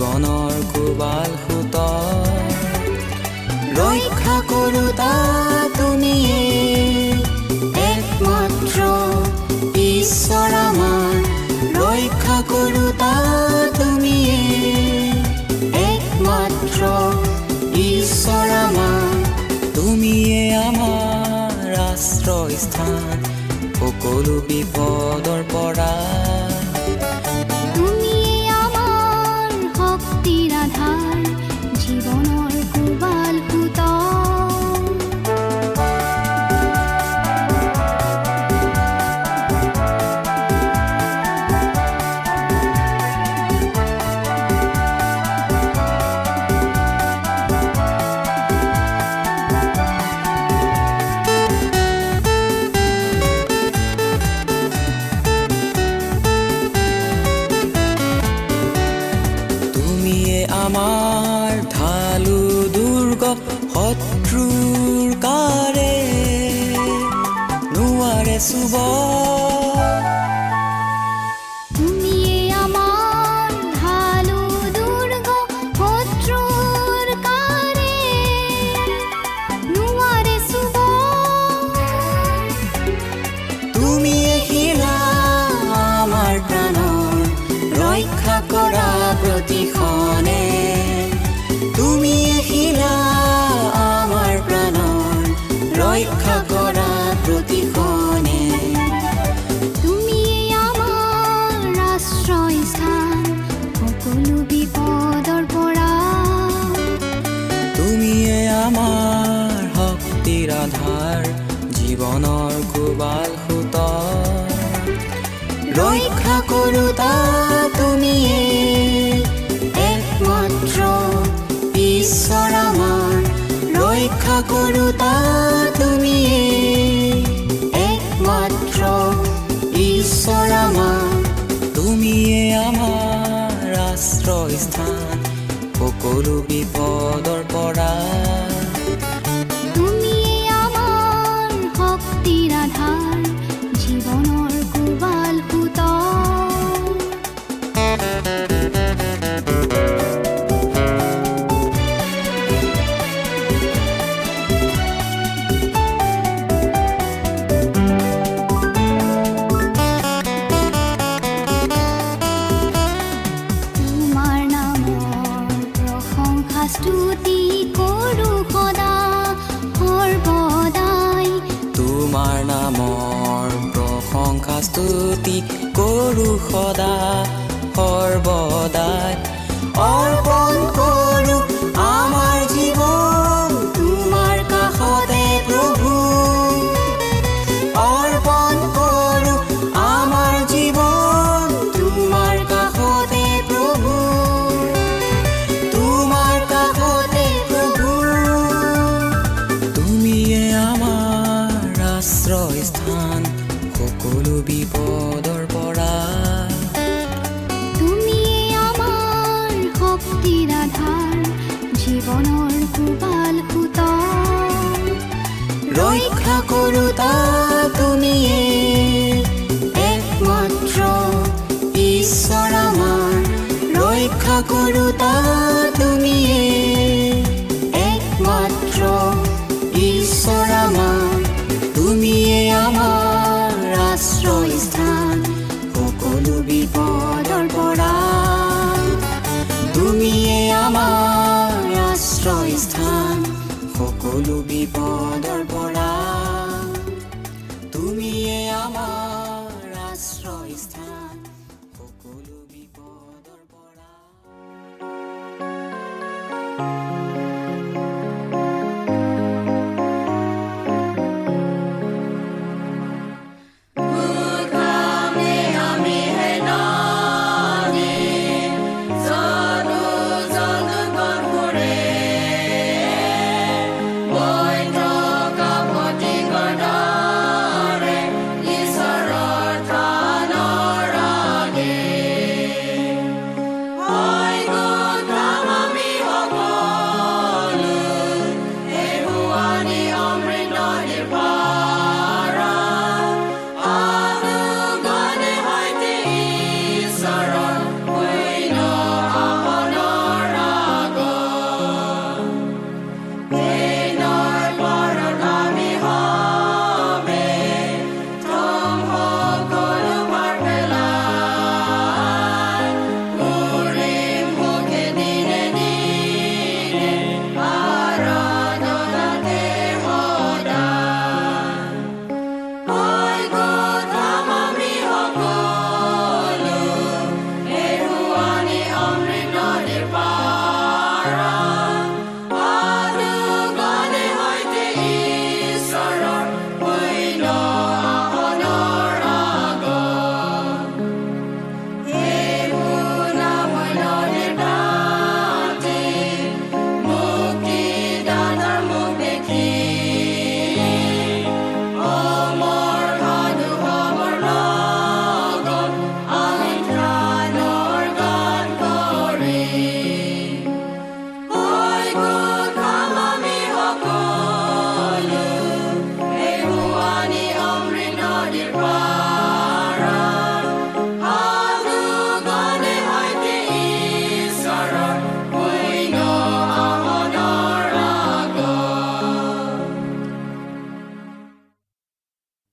স্থান সকলো বিপদৰ পৰা কৰোতা তুমি একমাত্ৰ ঈশ্বৰ আমাৰ। ৰক্ষা কৰোতা তুমি একমাত্ৰ ঈশ্বৰ আমাৰ। তুমিয়ে আমাৰ আশ্ৰয়স্থান। সকলো বিপদৰ পৰা কৰোতা তুমি একমাত্ৰ ঈশ্বৰ আমাৰ ৰক্ষা কৰোতা তুমিয়ে একমাত্ৰ ঈশ্বৰ আমাৰ তুমিয়ে আমাৰ ৰাষ্ট্ৰ স্থান সকলো বিপদ কোবাল সুত ৰক্ষা কৰোতা তুমিয়ে একমাত্ৰ ঈশ্বৰ আমাৰ ৰক্ষা কৰোতা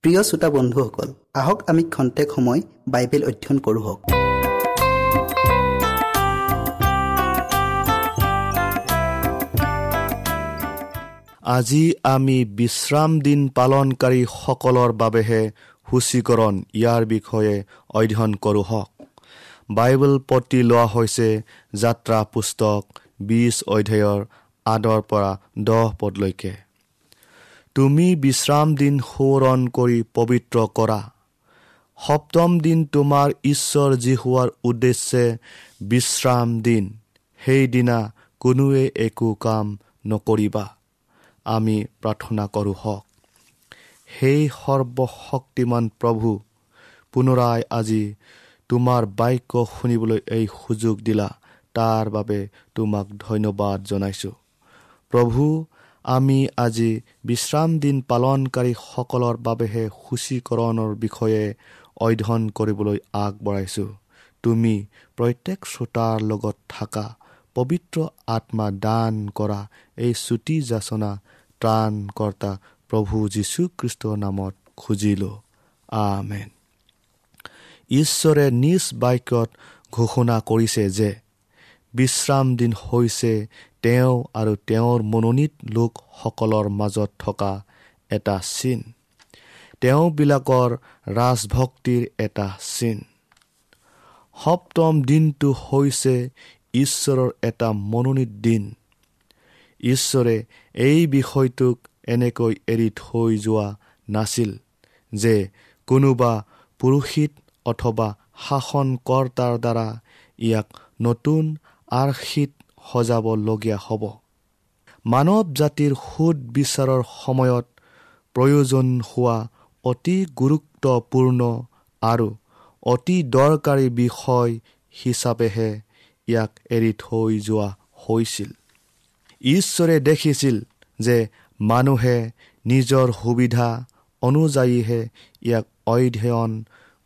প্ৰিয় শ্ৰোতা বন্ধুসকল আহক আমি খন্তেক সময় বাইবেল অধ্যয়ন কৰোঁ আজি আমি বিশ্ৰাম দিন পালনকাৰীসকলৰ বাবেহে সূচীকৰণ ইয়াৰ বিষয়ে অধ্যয়ন কৰোঁ হওক। বাইবেল পতি লোৱা হৈছে যাত্ৰা পুস্তক বিছ অধ্যায়ৰ আদৰ পৰা দহ পদলৈকে। তুমি বিশ্ৰাম দিন সোঁৱৰণ কৰি পবিত্ৰ কৰা। সপ্তম দিন তোমাৰ ঈশ্বৰ যি হোৱাৰ উদ্দেশ্যে বিশ্ৰাম দিন সেইদিনা কোনোৱে একো কাম নকৰিবা। আমি প্ৰাৰ্থনা কৰোঁ হওক। সেই সৰ্বশক্তিমান প্ৰভু পুনৰাই আজি তোমাৰ বাক্য শুনিবলৈ এই সুযোগ দিলা। তাৰ বাবে তোমাক ধন্যবাদ জনাইছোঁ। প্ৰভু আমি আজি বিশ্ৰাম দিন পালনকাৰীসকলৰ বাবেহে সূচীকৰণৰ বিষয়ে অধ্যয়ন কৰিবলৈ আগবঢ়াইছোঁ। তুমি প্ৰত্যেক শ্ৰোতাৰ লগত থকা পবিত্ৰ আত্মা দান কৰা এই চুটি যাচনা ত্ৰাণকৰ্তা প্ৰভু যীশুখ্ৰীষ্টৰ নামত খুজিলোঁ। আমেন। ঈশ্বৰে নিজ বাক্যত ঘোষণা কৰিছে যে বিশ্ৰাম দিন হৈছে তেওঁ আৰু তেওঁৰ মনোনীত লোকসকলৰ মাজত থকা এটা চিন। তেওঁবিলাকৰ ৰাজভক্তিৰ এটা চিন। সপ্তম দিনটো হৈছে ঈশ্বৰৰ এটা মনোনীত দিন। ঈশ্বৰে এই বিষয়টোক এনেকৈ এৰি থৈ যোৱা নাছিল যে কোনোবা পুৰুষিত অথবা শাসনকৰ্তাৰ দ্বাৰা ইয়াক নতুন আৰ্শীত সজাবলগীয়া হ'ব। মানৱ জাতিৰ সুদ বিচাৰৰ সময়ত প্ৰয়োজন হোৱা অতি গুৰুত্বপূৰ্ণ আৰু অতি দৰকাৰী বিষয় হিচাপেহে ইয়াক এৰি থৈ যোৱা হৈছিল। ঈশ্বৰে দেখিছিল যে মানুহে নিজৰ সুবিধা অনুযায়ীহে ইয়াক অধ্যয়ন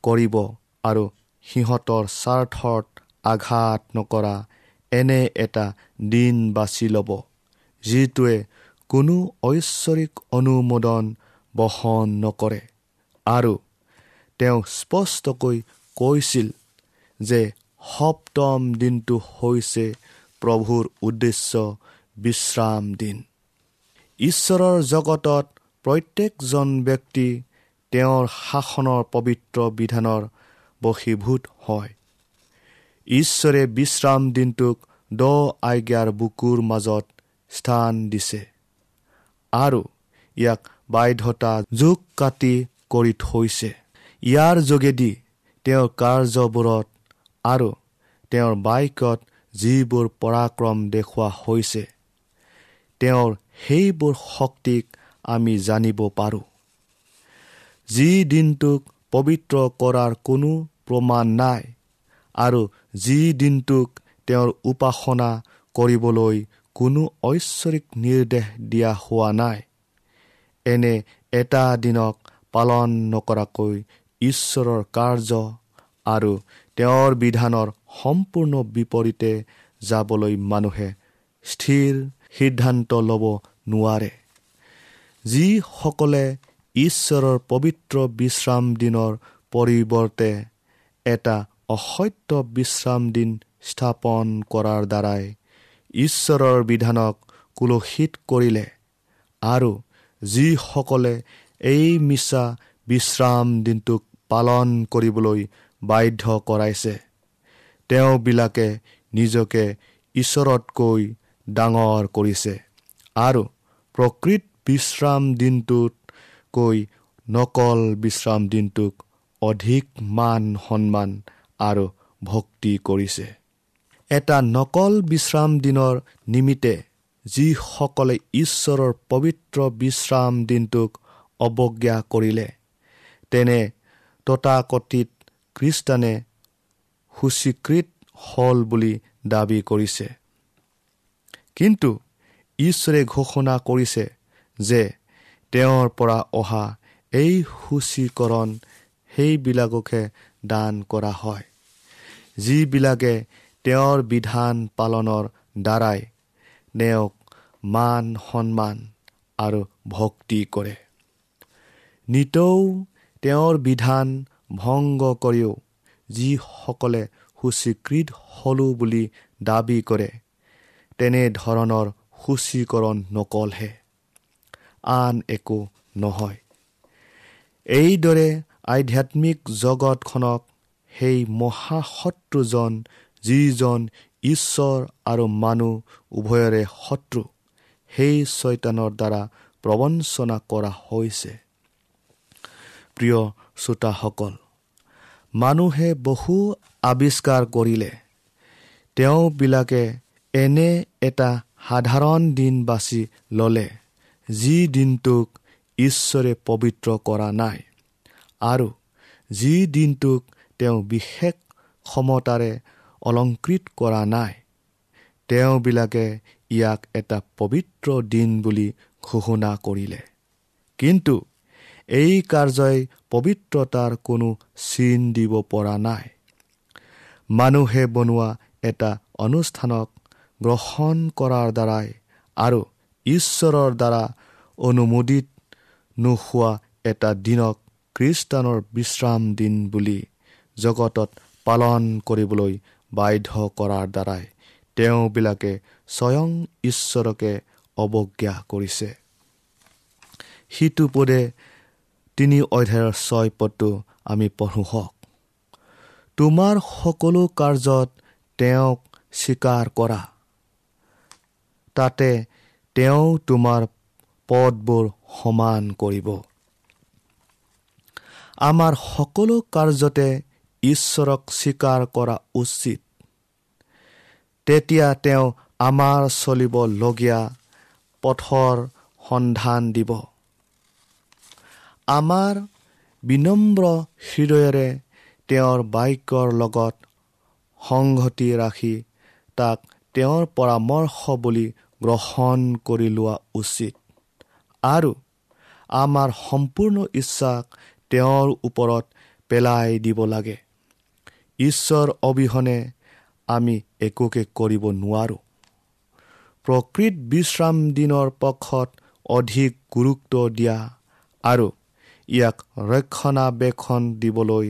কৰিব আৰু সিহঁতৰ স্বাৰ্থত আঘাত নকৰা এনে এটা দিন বাছি ল'ব যিটোৱে কোনো ঐশ্বৰিক অনুমোদন বহন নকৰে। আৰু তেওঁ স্পষ্টকৈ কৈছিল যে সপ্তম দিনটো হৈছে প্ৰভুৰ উদ্দেশ্য বিশ্ৰাম দিন। ঈশ্বৰৰ জগতত প্ৰত্যেকজন ব্যক্তি তেওঁৰ শাসনৰ পবিত্ৰ বিধানৰ বশীভূত হয়। ঈশ্বৰে বিশ্ৰাম দিনটোক দ আজ্ঞাৰ বুকুৰ মাজত স্থান দিছে। আৰু ইয়াক বাধ্যতা যোগ কাটি কৰি থৈছে। ইয়াৰ যোগেদি তেওঁৰ কাৰ্যবোৰত আৰু তেওঁৰ বাইকত যিবোৰ পৰাক্ৰম দেখুওৱা হৈছে তেওঁৰ সেইবোৰ শক্তিক আমি জানিব পাৰোঁ। যি দিনটোক পবিত্ৰ কৰাৰ কোনো প্ৰমাণ নাই আৰু যি দিনটোক তেওঁৰ উপাসনা কৰিবলৈ কোনো ঐশ্বৰিক নিৰ্দেশ দিয়া হোৱা নাই। এনে এটা দিনক পালন নকৰাকৈ ঈশ্বৰৰ কাৰ্য আৰু তেওঁৰ বিধানৰ সম্পূৰ্ণ বিপৰীতে যাবলৈ মানুহে স্থিৰ সিদ্ধান্ত ল'ব নোৱাৰে। যিসকলে ঈশ্বৰৰ পবিত্ৰ বিশ্ৰাম দিনৰ পৰিৱৰ্তে এটা অসত্য বিশ্ৰাম দিন স্থাপন কৰাৰ দ্বাৰাই ঈশ্বৰৰ বিধানক কুলসিত কৰিলে আৰু যিসকলে এই মিছা বিশ্ৰাম দিনটোক পালন কৰিবলৈ বাধ্য কৰাইছে তেওঁবিলাকে নিজকে ঈশ্বৰতকৈ ডাঙৰ কৰিছে আৰু প্ৰকৃত বিশ্ৰাম দিনটোতকৈ নকল বিশ্ৰাম দিনটোক অধিক মান সন্মান আৰু ভক্তি কৰিছে। এটা নকল বিশ্ৰাম দিনৰ নিমিত্তে যিসকলে ঈশ্বৰৰ পবিত্ৰ বিশ্ৰাম দিনটোক অৱজ্ঞা কৰিলে তেনে তথাকথিত খ্ৰীষ্টানে সূচীকৃত হ'ল বুলি দাবী কৰিছে। কিন্তু ঈশ্বৰে ঘোষণা কৰিছে যে তেওঁৰ পৰা অহা এই সূচীকৰণ সেইবিলাককহে দান কৰা হয়। যিবিলাকে তেওঁৰ বিধান পালনৰ দ্বাৰাই তেওঁক মান সন্মান আৰু ভক্তি কৰে। নিতৌ তেওঁৰ বিধান ভংগ কৰিও যিসকলে সূচীকৃত হলো বুলি দাবী কৰে তেনেধৰণৰ সূচীকৰণ নকলহে আন একো নহয়। এইদৰে আধ্যাত্মিক জগতখনক সেই মহাশত্ৰুজন যিজন ঈশ্বৰ আৰু মানুহ উভয়ৰে শত্ৰু সেই চৈতানৰ দ্বাৰা প্ৰবঞ্চনা কৰা হৈছে। প্ৰিয় শ্ৰোতাসকল মানুহে বহু আৱিষ্কাৰ কৰিলে। তেওঁবিলাকে এনে এটা সাধাৰণ দিন বাছি ল'লে যি দিনটোক ঈশ্বৰে পবিত্ৰ কৰা নাই। আৰু যি দিনটোক তেওঁ বিশেষ ক্ষমতাৰে অলংকৃত কৰা নাই। তেওঁবিলাকে ইয়াক এটা পবিত্ৰ দিন বুলি ঘোষণা কৰিলে। কিন্তু এই কাৰ্যই পবিত্ৰতাৰ কোনো চিন দিব পৰা নাই। মানুহে বনোৱা এটা অনুষ্ঠানক গ্ৰহণ কৰাৰ দ্বাৰাই আৰু ঈশ্বৰৰ দ্বাৰা অনুমোদিত নোহোৱা এটা দিনক খ্ৰীষ্টানৰ বিশ্ৰাম দিন বুলি জগতত পালন কৰিবলৈ বাধ্য কৰাৰ দ্বাৰাই তেওঁবিলাকে স্বয়ং ঈশ্বৰকে অৱজ্ঞা কৰিছে। সিটো পদে তিনি অধ্যায়ৰ ছয় পদটো আমি পঢ়োঁ হওক। তোমাৰ সকলো কাৰ্যত তেওঁক স্বীকাৰ কৰা। তাতে তেওঁ তোমাৰ পদবোৰ সমান কৰিব। আমাৰ সকলো কাৰ্যতে ঈশ্বৰক স্বীকাৰ কৰা উচিত। তেতিয়া তেওঁ আমাৰ চলিবলগীয়া পথৰ সন্ধান দিব। আমাৰ বিনম্ৰ হৃদয়েৰে তেওঁৰ বাক্যৰ লগত সংগতি ৰাখি তাক তেওঁৰ পৰামৰ্শ বুলি গ্ৰহণ কৰি লোৱা উচিত। আৰু আমাৰ সম্পূৰ্ণ ইচ্ছাক তেওঁৰ ওপৰত পেলাই দিব লাগে। ঈশ্বৰ অবিহনে আমি একোকে কৰিব নোৱাৰোঁ। প্ৰকৃত বিশ্ৰাম দিনৰ পক্ষত অধিক গুৰুত্ব দিয়া আৰু ইয়াক ৰক্ষণাবেক্ষণ দিবলৈ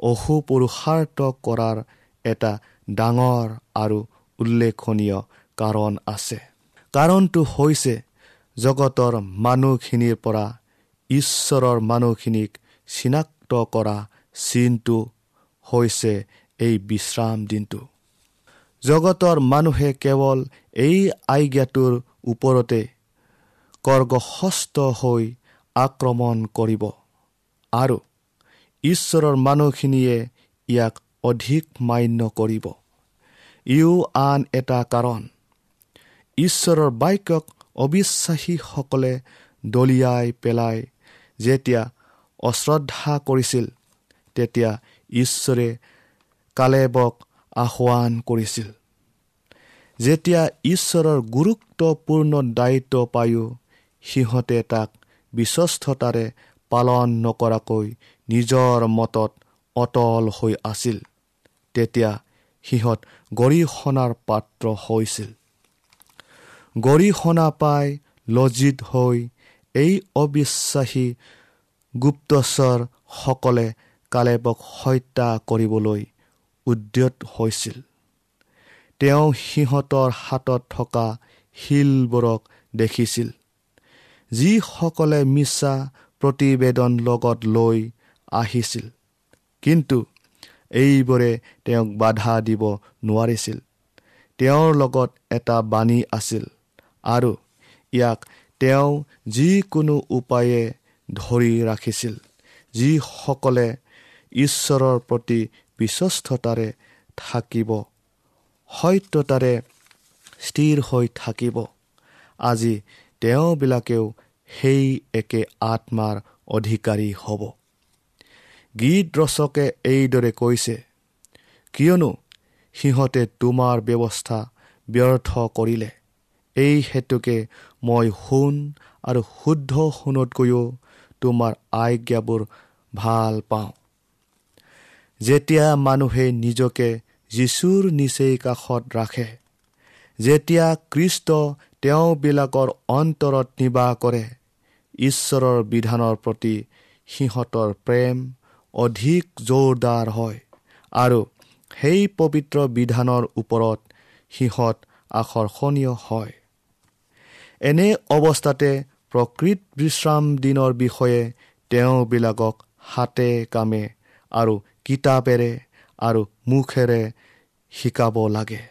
অসুপুৰুষাৰ্থ কৰাৰ এটা ডাঙৰ আৰু উল্লেখনীয় কাৰণ আছে। কাৰণটো হৈছে জগতৰ মানুহখিনিৰ পৰা ঈশ্বৰৰ মানুহখিনিক চিনাক্ত কৰা চিনটো হৈছে এই বিশ্ৰাম দিনটো। জগতৰ মানুহে কেৱল এই আজ্ঞাটোৰ ওপৰতে কৰ্গহস্ত হৈ আক্ৰমণ কৰিব আৰু ঈশ্বৰৰ মানুহখিনিয়ে ইয়াক অধিক মান্য কৰিব। ইও আন এটা কাৰণ ঈশ্বৰৰ বাক্যক অবিশ্বাসীসকলে দলিয়াই পেলাই যেতিয়া অশ্ৰদ্ধা কৰিছিল তেতিয়া ঈশ্বৰে কালেবক আহ্বান কৰিছিল। যেতিয়া ঈশ্বৰৰ গুৰুত্বপূৰ্ণ দায়িত্ব পায়ো সিহঁতে তাক বিশ্বস্ততাৰে পালন নকৰাকৈ নিজৰ মতত অটল হৈ আছিল। তেতিয়া সিহঁত গৰিহণাৰ পাত্ৰ হৈছিল। গৰিহণা পাই লজ্জিত হৈ এই অবিশ্বাসী গুপ্তচৰসকলে কালেবক হত্যা কৰিবলৈ উদ্যত হৈছিল। তেওঁ সিহঁতৰ হাতত থকা শিলবোৰক দেখিছিল যিসকলে মিছা প্ৰতিবেদন লগত লৈ আহিছিল। কিন্তু এইবোৰে তেওঁক বাধা দিব নোৱাৰিছিল। তেওঁৰ লগত এটা বাণী আছিল আৰু ইয়াক তেওঁ যিকোনো উপায়ে ধৰি ৰাখিছিল যিসকলে ঈশ্বৰৰ প্ৰতি বিশ্বস্ততাৰে থাকিব। সত্যতাৰে স্থিৰ হৈ থাকিব। আজি তেওঁবিলাকেও সেই একে আত্মাৰ অধিকাৰী হ'ব। গীত ৰচকে এইদৰে কৈছে কিয়নো সিহঁতে তোমাৰ ব্যৱস্থা ব্যৰ্থ কৰিলে। এই হেতুকে মই সোণ আৰু শুদ্ধ সোণতকৈও তোমাৰ আজ্ঞাবোৰ ভাল পাওঁ। যেতিয়া মানুহে নিজকে যীশুৰ নিচেই কাষত ৰাখে যেতিয়া কৃষ্ট তেওঁবিলাকৰ অন্তৰত নিবাহ কৰে ঈশ্বৰৰ বিধানৰ প্ৰতি সিহঁতৰ প্ৰেম অধিক জোৰদাৰ হয় আৰু সেই পবিত্ৰ বিধানৰ ওপৰত সিহঁত আকৰ্ষণীয় হয়। এনে অৱস্থাতে প্ৰকৃত বিশ্ৰাম দিনৰ বিষয়ে তেওঁবিলাকক হাতে কামে আৰু কিতাপেৰে আৰু মুখেৰে শিকাব লাগে।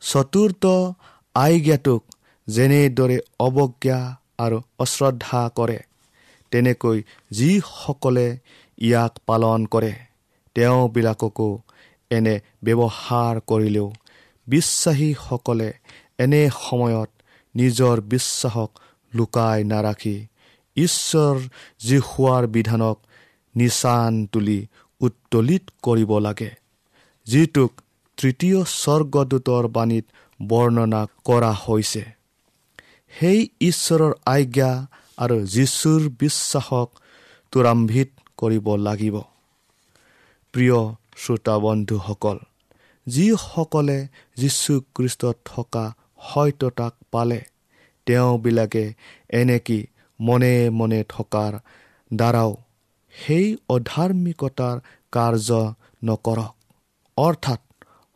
চতুৰ্থ আজ্ঞাটোক যেনেদৰে অৱজ্ঞা আৰু অশ্ৰদ্ধা কৰে তেনেকৈ যিসকলে ইয়াক পালন কৰে তেওঁবিলাককো এনে ব্যৱহাৰ কৰিলেও বিশ্বাসীসকলে এনে সময়ত নিজৰ বিশ্বাসক লুকাই নাৰাখি। ঈশ্বৰ জিহুৱাৰ বিধানক নিচান তুলি উত্তোলিত কৰিব লাগে। যিটোক তৃতীয় স্বৰ্গদূতৰ বাণীত বৰ্ণনা কৰা হৈছে। সেই ঈশ্বৰৰ আজ্ঞা আৰু যীশুৰ বিশ্বাসক ত্বৰাম্বিত কৰিব লাগিব। প্ৰিয় শ্ৰোতা বন্ধুসকল যিসকলে যীশুখ্ৰীষ্টত থকা সত্যতাক পালে তেওঁবিলাকে এনেকি মনে মনে থকাৰ দ্বাৰাও সেই অধাৰ্মিকতাৰ কাৰ্য নকৰক। অৰ্থাৎ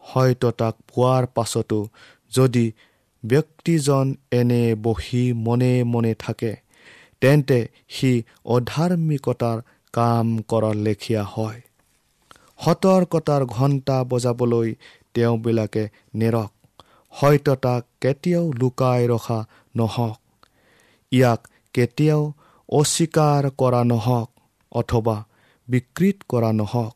সত্যতাক পোৱাৰ পাছতো যদি ব্যক্তিজন এনে বহি মনে মনে থাকে তেন্তে সি অধাৰ্মিকতাৰ কাম কৰাৰ লেখীয়া হয়। সতৰ্কতাৰ ঘণ্টা বজাবলৈ তেওঁবিলাকে নেৰক। সত্যতাক কেতিয়াও লুকাই ৰখা নহওক। ইয়াক কেতিয়াও অস্বীকাৰ কৰা নহওক। অথবা বিকৃত কৰা নহওক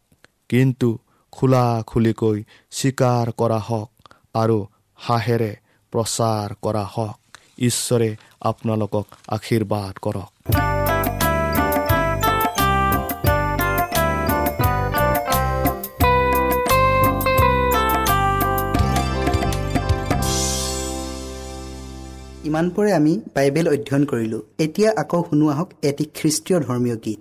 কিন্তু খোলাখুলিকৈ স্বীকাৰ কৰা হওক আৰু হাঁহেৰে প্ৰচাৰ কৰা হওক ঈশ্বৰে আপোনালোকক আশীৰ্বাদ কৰক। ইমানপুৰে আমি বাইবেল অধ্যয়ন কৰিলোঁ। এতিয়া আকৌ শুনো আহক এটি খ্ৰীষ্টীয় ধৰ্মীয় গীত।